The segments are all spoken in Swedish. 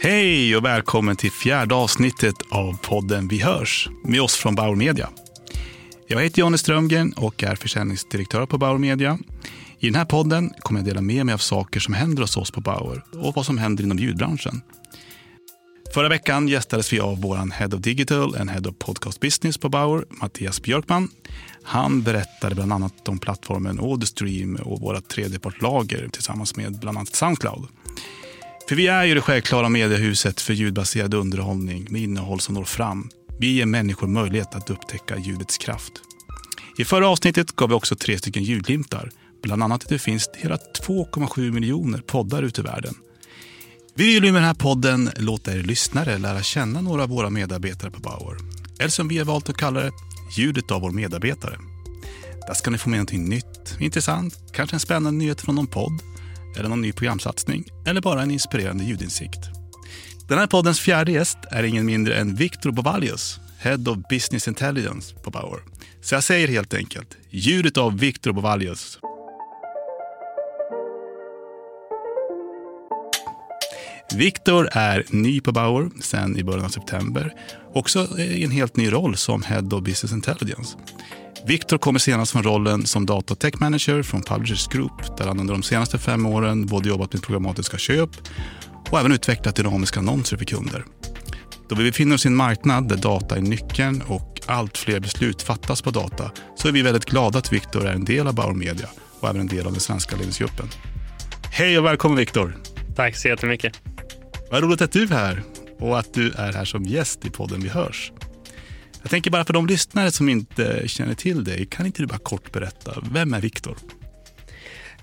Hej och välkommen till fjärde avsnittet av podden Vi hörs med oss från Bauer Media. Jag heter Jonny Strömgren och är försäljningsdirektör på Bauer Media. I den här podden kommer jag dela med mig av saker som händer hos oss på Bauer och vad som händer inom ljudbranschen. Förra veckan gästades vi av vår Head of Digital and Head of Podcast Business på Bauer, Mattias Björkman. Han berättade bland annat om plattformen Audestream och våra tredjepartlager tillsammans med bland annat Soundcloud. För vi är ju det självklara mediehuset för ljudbaserad underhållning med innehåll som når fram. Vi ger människor möjlighet att upptäcka ljudets kraft. I förra avsnittet gav vi också tre stycken ljudlimtar. Bland annat att det finns hela 2,7 miljoner poddar ute i världen. Vi vill ju med den här podden låta er lyssnare lära känna några av våra medarbetare på Bauer. Eller som vi har valt att kalla det, ljudet av vår medarbetare. Där ska ni få med någonting nytt, intressant, kanske en spännande nyhet från någon podd eller någon ny programsatsning eller bara en inspirerande ljudinsikt. Den här poddens fjärde gäst är ingen mindre än Victor Bovallius. Head of Business Intelligence på Bauer. Så jag säger helt enkelt, ljudet av Victor Bovallius Viktor är ny på Bauer sedan i början av september. Också i en helt ny roll som Head of Business Intelligence. Viktor kommer senast från rollen som Data och Tech Manager från Publishers Group där han under de senaste fem åren både jobbat med programmatiska köp och även utvecklat dynamiska annonser för kunder. Då vi befinner oss i en marknad där data är nyckeln och allt fler beslut fattas på data så är vi väldigt glada att Viktor är en del av Bauer Media och även en del av den svenska ledningsgruppen. Hej och välkommen Viktor. Tack så jättemycket. Vad roligt att du är här och att du är här som gäst i podden Vi hörs. Jag tänker bara för de lyssnare som inte känner till dig, kan inte du bara kort berätta, vem är Viktor?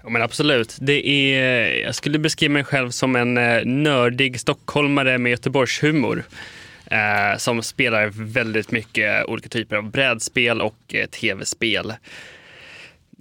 Ja, men absolut. Det är, jag skulle beskriva mig själv som en eh, nördig stockholmare med Göteborgshumor. Eh, som spelar väldigt mycket olika typer av brädspel och eh, tv-spel.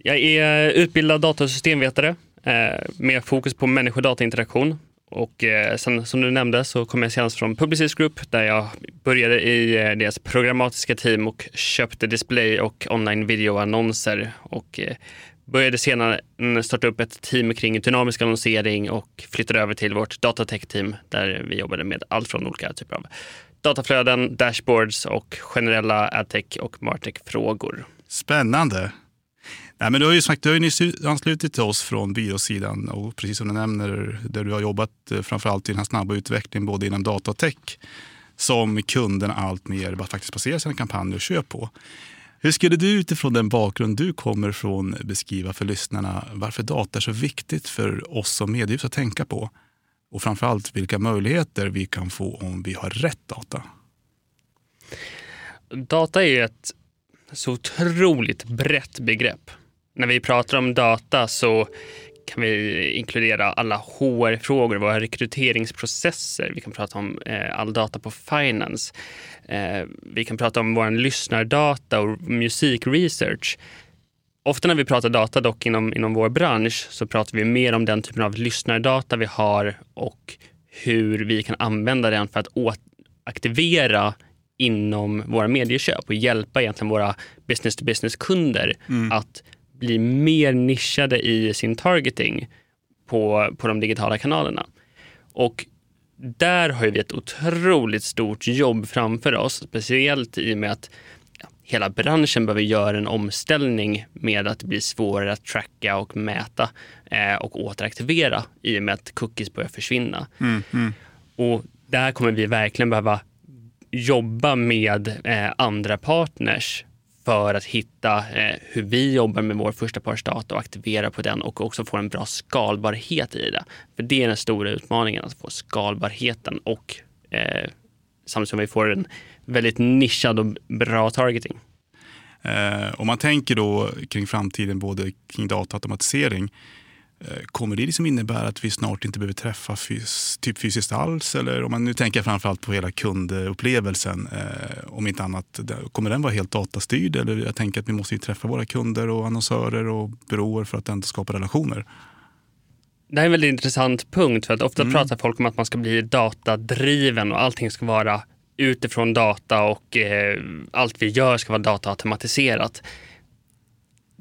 Jag är utbildad datasystemvetare eh, med fokus på människodatainteraktion och eh, sen som du nämnde så kom jag senast från Publicis Group där jag började i eh, deras programmatiska team och köpte display och online videoannonser och eh, började senare starta upp ett team kring dynamisk annonsering och flyttade över till vårt datatech-team där vi jobbade med allt från olika typer av dataflöden, dashboards och generella adtech och martech-frågor. Spännande. Nej, men du har ju sagt, du har ju nyss anslutit till oss från byråsidan och precis som du nämner, där du har jobbat eh, framförallt i den här snabba utvecklingen både inom data och tech som kunderna allt mer faktiskt baserar sina kampanjer och köp på. Hur skulle du utifrån den bakgrund du kommer från beskriva för lyssnarna varför data är så viktigt för oss som mediehus att tänka på? Och framförallt vilka möjligheter vi kan få om vi har rätt data? Data är ett så otroligt brett begrepp. När vi pratar om data så kan vi inkludera alla HR-frågor, våra rekryteringsprocesser. Vi kan prata om eh, all data på finance. Eh, vi kan prata om vår lyssnardata och musikresearch. Ofta när vi pratar data dock inom, inom vår bransch så pratar vi mer om den typen av lyssnardata vi har och hur vi kan använda den för att aktivera inom våra medieköp och hjälpa egentligen våra business to business-kunder mm. att bli mer nischade i sin targeting på, på de digitala kanalerna. Och där har vi ett otroligt stort jobb framför oss, speciellt i och med att hela branschen behöver göra en omställning med att det blir svårare att tracka och mäta eh, och återaktivera i och med att cookies börjar försvinna. Mm, mm. Och där kommer vi verkligen behöva jobba med eh, andra partners för att hitta eh, hur vi jobbar med vår första partsdata och aktivera på den och också få en bra skalbarhet i det. För det är den stora utmaningen, att få skalbarheten och eh, samtidigt som vi får en väldigt nischad och bra targeting. Eh, om man tänker då kring framtiden, både kring dataautomatisering kommer det liksom innebära att vi snart inte behöver träffa fys typ fysiskt alls? Eller om man nu tänker framförallt på hela kundupplevelsen. Eh, om inte annat, kommer den vara helt datastyrd? Eller jag tänker att vi måste träffa våra kunder och annonsörer och byråer för att ändå skapa relationer. Det här är en väldigt intressant punkt för att ofta mm. pratar folk om att man ska bli datadriven och allting ska vara utifrån data och eh, allt vi gör ska vara dataautomatiserat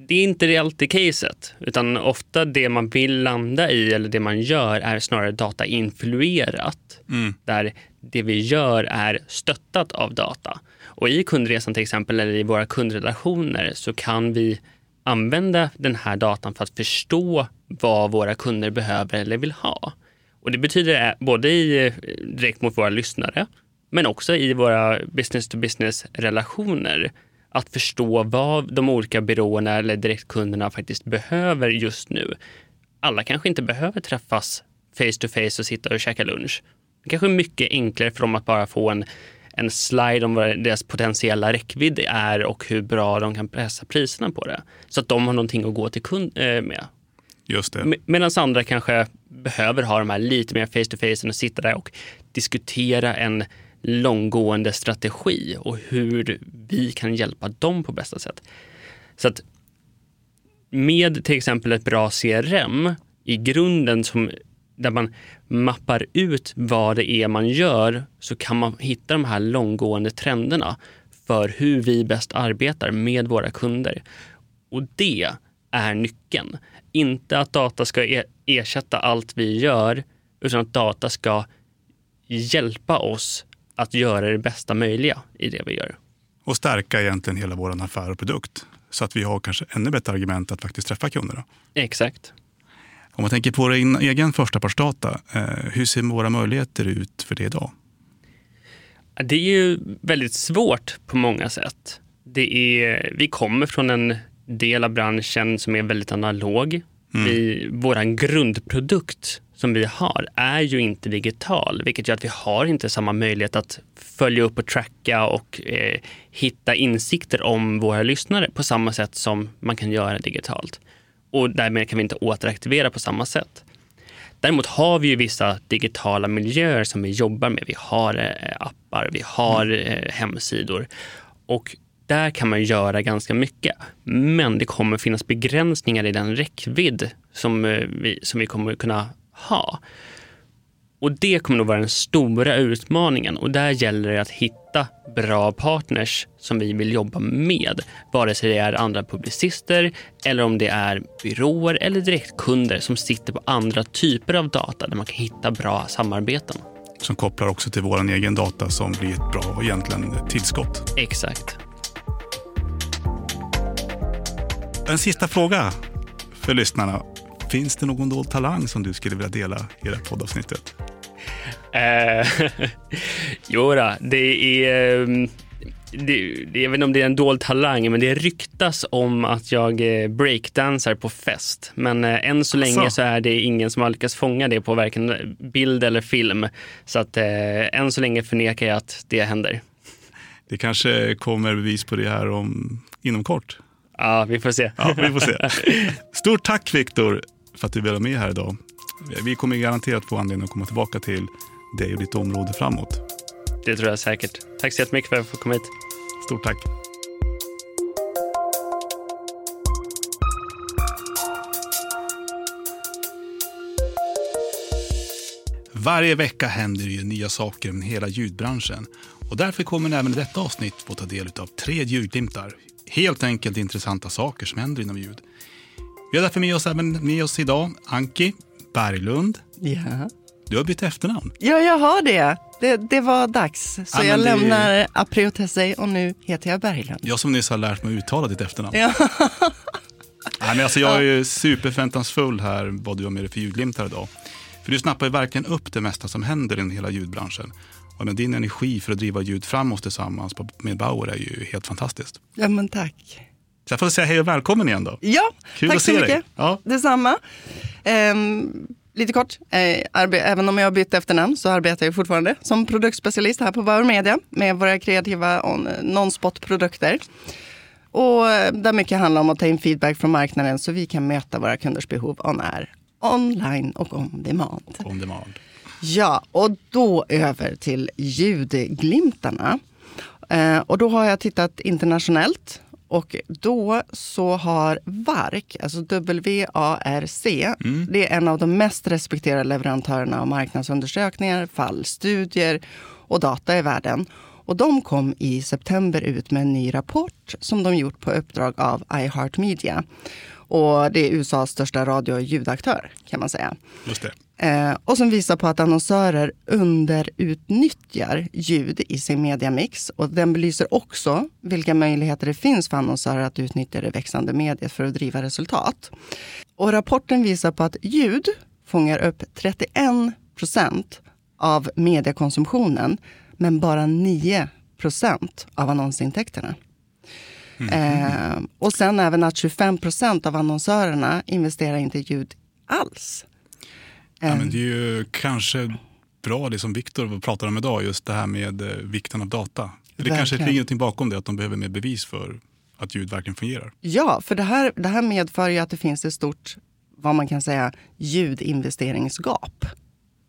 det är inte alltid caset, utan ofta det man vill landa i eller det man gör är snarare datainfluerat. Mm. Där det vi gör är stöttat av data. Och i kundresan till exempel eller i våra kundrelationer så kan vi använda den här datan för att förstå vad våra kunder behöver eller vill ha. Och det betyder både i, eh, direkt mot våra lyssnare men också i våra business to business relationer att förstå vad de olika byråerna eller direktkunderna faktiskt behöver just nu. Alla kanske inte behöver träffas face to face och sitta och käka lunch. Det kanske är mycket enklare för dem att bara få en, en slide om vad deras potentiella räckvidd är och hur bra de kan pressa priserna på det. Så att de har någonting att gå till kund eh, med. Just det. Medan andra kanske behöver ha de här lite mer face to face och sitta där och diskutera en långgående strategi och hur vi kan hjälpa dem på bästa sätt. Så att med till exempel ett bra CRM i grunden som, där man mappar ut vad det är man gör så kan man hitta de här långgående trenderna för hur vi bäst arbetar med våra kunder. Och det är nyckeln. Inte att data ska e-, ersätta allt vi gör utan att data ska hjälpa oss att göra det bästa möjliga i det vi gör. Och stärka egentligen hela vår affär och produkt så att vi har kanske ännu bättre argument att faktiskt träffa kunderna. Exakt. Om man tänker på din egen förstapartsdata, eh, hur ser våra möjligheter ut för det idag? Det är ju väldigt svårt på många sätt. Det är, vi kommer från en del av branschen som är väldigt analog. Mm. Vi, vår grundprodukt som vi har är ju inte digital, vilket gör att vi har inte samma möjlighet att följa upp och tracka och eh, hitta insikter om våra lyssnare på samma sätt som man kan göra digitalt. Och därmed kan vi inte återaktivera på samma sätt. Däremot har vi ju vissa digitala miljöer som vi jobbar med. Vi har eh, appar, vi har eh, hemsidor och där kan man göra ganska mycket. Men det kommer finnas begränsningar i den räckvidd som eh, vi, som vi kommer kunna ha. Och det kommer nog vara den stora utmaningen och där gäller det att hitta bra partners som vi vill jobba med. Vare sig det är andra publicister eller om det är byråer eller direktkunder som sitter på andra typer av data där man kan hitta bra samarbeten. Som kopplar också till vår egen data som blir ett bra egentligen tillskott. Exakt. En sista fråga för lyssnarna. Finns det någon dold talang som du skulle vilja dela i det här poddavsnittet? Eh, jo då, det är... Ehm, det, det, jag vet inte om det är en dold talang, men det ryktas om att jag eh, breakdansar på fest. Men eh, än så länge så. så är det ingen som har lyckats fånga det på varken bild eller film. Så att eh, än så länge förnekar jag att det händer. Det kanske kommer bevis på det här om, inom kort. Ja, vi får se. Ja, vi får se. Stort tack Viktor för att du vill vara med här idag. Vi kommer garanterat få anledning att komma tillbaka till dig och ditt område framåt. Det tror jag säkert. Tack så jättemycket för att jag fick komma hit. Stort tack. Varje vecka händer ju nya saker med hela ljudbranschen. Och därför kommer ni även i detta avsnitt få ta del av tre ljudglimtar. Helt enkelt intressanta saker som händer inom ljud. Vi har därför med oss även med oss idag Anki Berglund. Ja. Du har bytt efternamn. Ja, jag har det. Det, det var dags. Så ja, jag det... lämnar Apriotessei och nu heter jag Berglund. Jag som nyss har lärt mig att uttala ditt efternamn. Ja. Nej, men alltså, jag är ju superförväntansfull här vad du har med dig för ljudglimtar idag. För du snappar ju verkligen upp det mesta som händer i hela ljudbranschen. Och med din energi för att driva ljud framåt tillsammans med Bauer är ju helt fantastiskt. Ja, men tack. Så jag får säga hej och välkommen igen då. Ja, Kul tack att se så mycket. Dig. Ja. Detsamma. Um, lite kort, eh, även om jag har bytt efternamn så arbetar jag fortfarande som produktspecialist här på Bauer Media med våra kreativa non-spot-produkter. Och där mycket handlar om att ta in feedback från marknaden så vi kan möta våra kunders behov on air online och on demand. On demand. Ja, och då över till ljudglimtarna. Eh, och då har jag tittat internationellt. Och då så har VARC, alltså WARC, mm. det är en av de mest respekterade leverantörerna av marknadsundersökningar, fallstudier och data i världen. Och de kom i september ut med en ny rapport som de gjort på uppdrag av iHeartMedia. Och det är USAs största radio och ljudaktör kan man säga. Just det. Eh, och som visar på att annonsörer underutnyttjar ljud i sin mediamix. Och den belyser också vilka möjligheter det finns för annonsörer att utnyttja det växande mediet för att driva resultat. Och rapporten visar på att ljud fångar upp 31 procent av mediekonsumtionen men bara 9 procent av annonsintäkterna. Mm. Eh, och sen även att 25 procent av annonsörerna investerar inte i ljud alls. Ja, men det är ju kanske bra det som Viktor pratar om idag, just det här med eh, vikten av data. Det verkligen. kanske ligger någonting bakom det, att de behöver mer bevis för att ljud verkligen fungerar. Ja, för det här, det här medför ju att det finns ett stort, vad man kan säga, ljudinvesteringsgap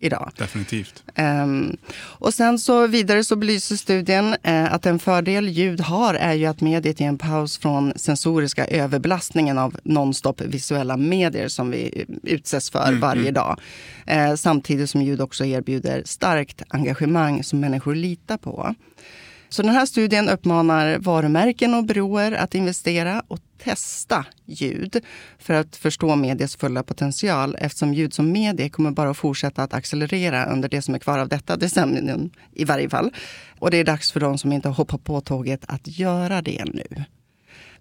idag. Definitivt. Um, och sen så vidare så belyser studien uh, att en fördel ljud har är ju att mediet ger en paus från sensoriska överbelastningen av nonstop visuella medier som vi utsätts för mm, varje mm. dag. Uh, samtidigt som ljud också erbjuder starkt engagemang som människor litar på. Så den här studien uppmanar varumärken och byråer att investera och testa ljud för att förstå mediets fulla potential eftersom ljud som medie kommer bara att fortsätta att accelerera under det som är kvar av detta decennium i varje fall. Och det är dags för de som inte har hoppat på tåget att göra det nu.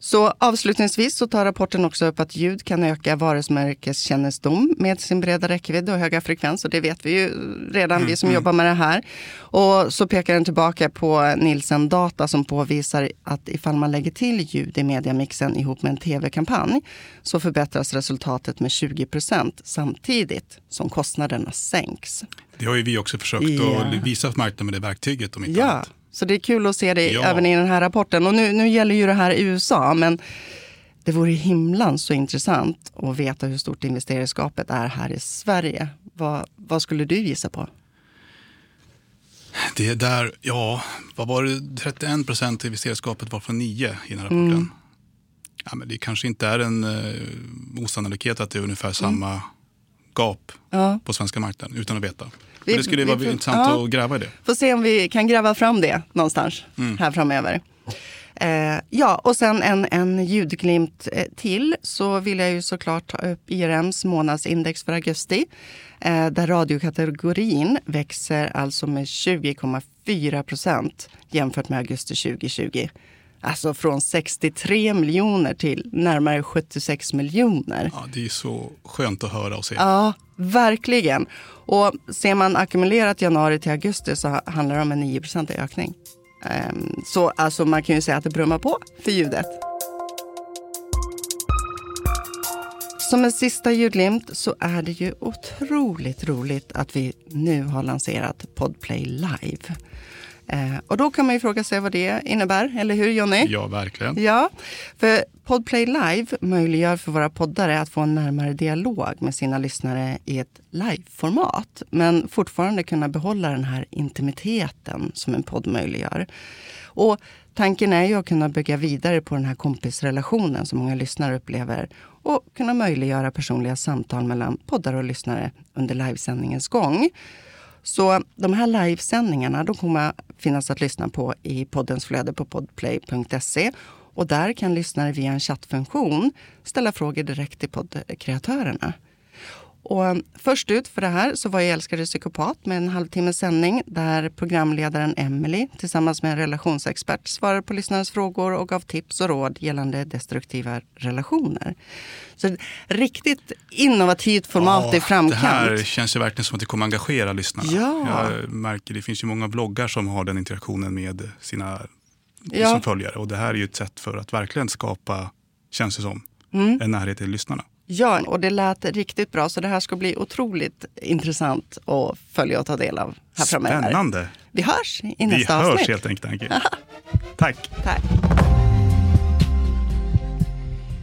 Så avslutningsvis så tar rapporten också upp att ljud kan öka varumärkeskännedom med sin breda räckvidd och höga frekvens. Och det vet vi ju redan, mm, vi som mm. jobbar med det här. Och så pekar den tillbaka på Nielsen Data som påvisar att ifall man lägger till ljud i mediamixen ihop med en tv-kampanj så förbättras resultatet med 20 procent samtidigt som kostnaderna sänks. Det har ju vi också försökt yeah. att visa för marknaden med det verktyget om inte ja. annat. Så det är kul att se det ja. även i den här rapporten. Och nu, nu gäller ju det här i USA, men det vore himlan så intressant att veta hur stort investeringsskapet är här i Sverige. Vad, vad skulle du gissa på? Det är där, ja, vad var det, 31 procent investeringsskapet var från 9 i den här rapporten. Mm. Ja, men det kanske inte är en eh, osannolikhet att det är ungefär samma mm. Gap ja. på svenska marknaden utan att veta. Vi, det skulle vara får, intressant ja, att gräva i det. Får se om vi kan gräva fram det någonstans mm. här framöver. Eh, ja, och sen en, en ljudglimt eh, till så vill jag ju såklart ta upp IRMs månadsindex för augusti. Eh, där radiokategorin växer alltså med 20,4 procent jämfört med augusti 2020. Alltså från 63 miljoner till närmare 76 miljoner. Ja, det är så skönt att höra och se. Ja, verkligen. Och ser man ackumulerat januari till augusti så handlar det om en 9% ökning. Ehm, så alltså man kan ju säga att det brummar på för ljudet. Som en sista ljudglimt så är det ju otroligt roligt att vi nu har lanserat Podplay Live. Eh, och då kan man ju fråga sig vad det innebär, eller hur Jonny? Ja, verkligen. Ja, för Podplay Live möjliggör för våra poddare att få en närmare dialog med sina lyssnare i ett liveformat. Men fortfarande kunna behålla den här intimiteten som en podd möjliggör. Och tanken är ju att kunna bygga vidare på den här kompisrelationen som många lyssnare upplever och kunna möjliggöra personliga samtal mellan poddare och lyssnare under livesändningens gång. Så de här livesändningarna de kommer finnas att lyssna på i poddens flöde på podplay.se. Och där kan lyssnare via en chattfunktion ställa frågor direkt till poddkreatörerna. Och först ut för det här så var jag älskade psykopat med en halvtimmes sändning där programledaren Emily tillsammans med en relationsexpert svarade på lyssnarens frågor och gav tips och råd gällande destruktiva relationer. Så riktigt innovativt format ja, i framkant. Det här känns ju verkligen som att det kommer engagera lyssnarna. Ja. Jag märker, det finns ju många bloggar som har den interaktionen med sina ja. som följare och det här är ju ett sätt för att verkligen skapa, känns det som, mm. en närhet till lyssnarna. Ja, och det lät riktigt bra. Så det här ska bli otroligt intressant att följa och ta del av här framöver. Spännande. Vi hörs i nästa avsnitt. Vi hörs helt enkelt. Tack. Tack.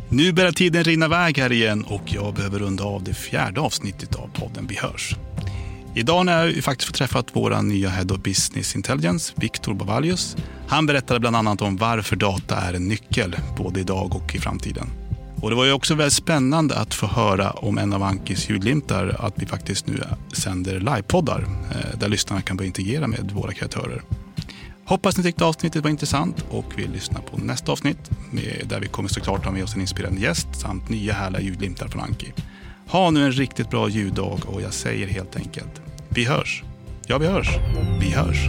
Nu börjar tiden rinna iväg här igen och jag behöver runda av det fjärde avsnittet av podden Vi hörs. Idag har jag faktiskt fått träffat vår nya Head of Business Intelligence, Viktor Bavalius. Han berättade bland annat om varför data är en nyckel, både idag och i framtiden. Och det var ju också väldigt spännande att få höra om en av Ankis ljudlimtar, att vi faktiskt nu sänder livepoddar eh, där lyssnarna kan börja interagera med våra kreatörer. Hoppas ni tyckte avsnittet var intressant och vill lyssna på nästa avsnitt med, där vi kommer såklart ha med oss en inspirerande gäst samt nya härliga ljudlimtar från Anki. Ha nu en riktigt bra ljuddag och jag säger helt enkelt, vi hörs. Ja, vi hörs. Vi hörs.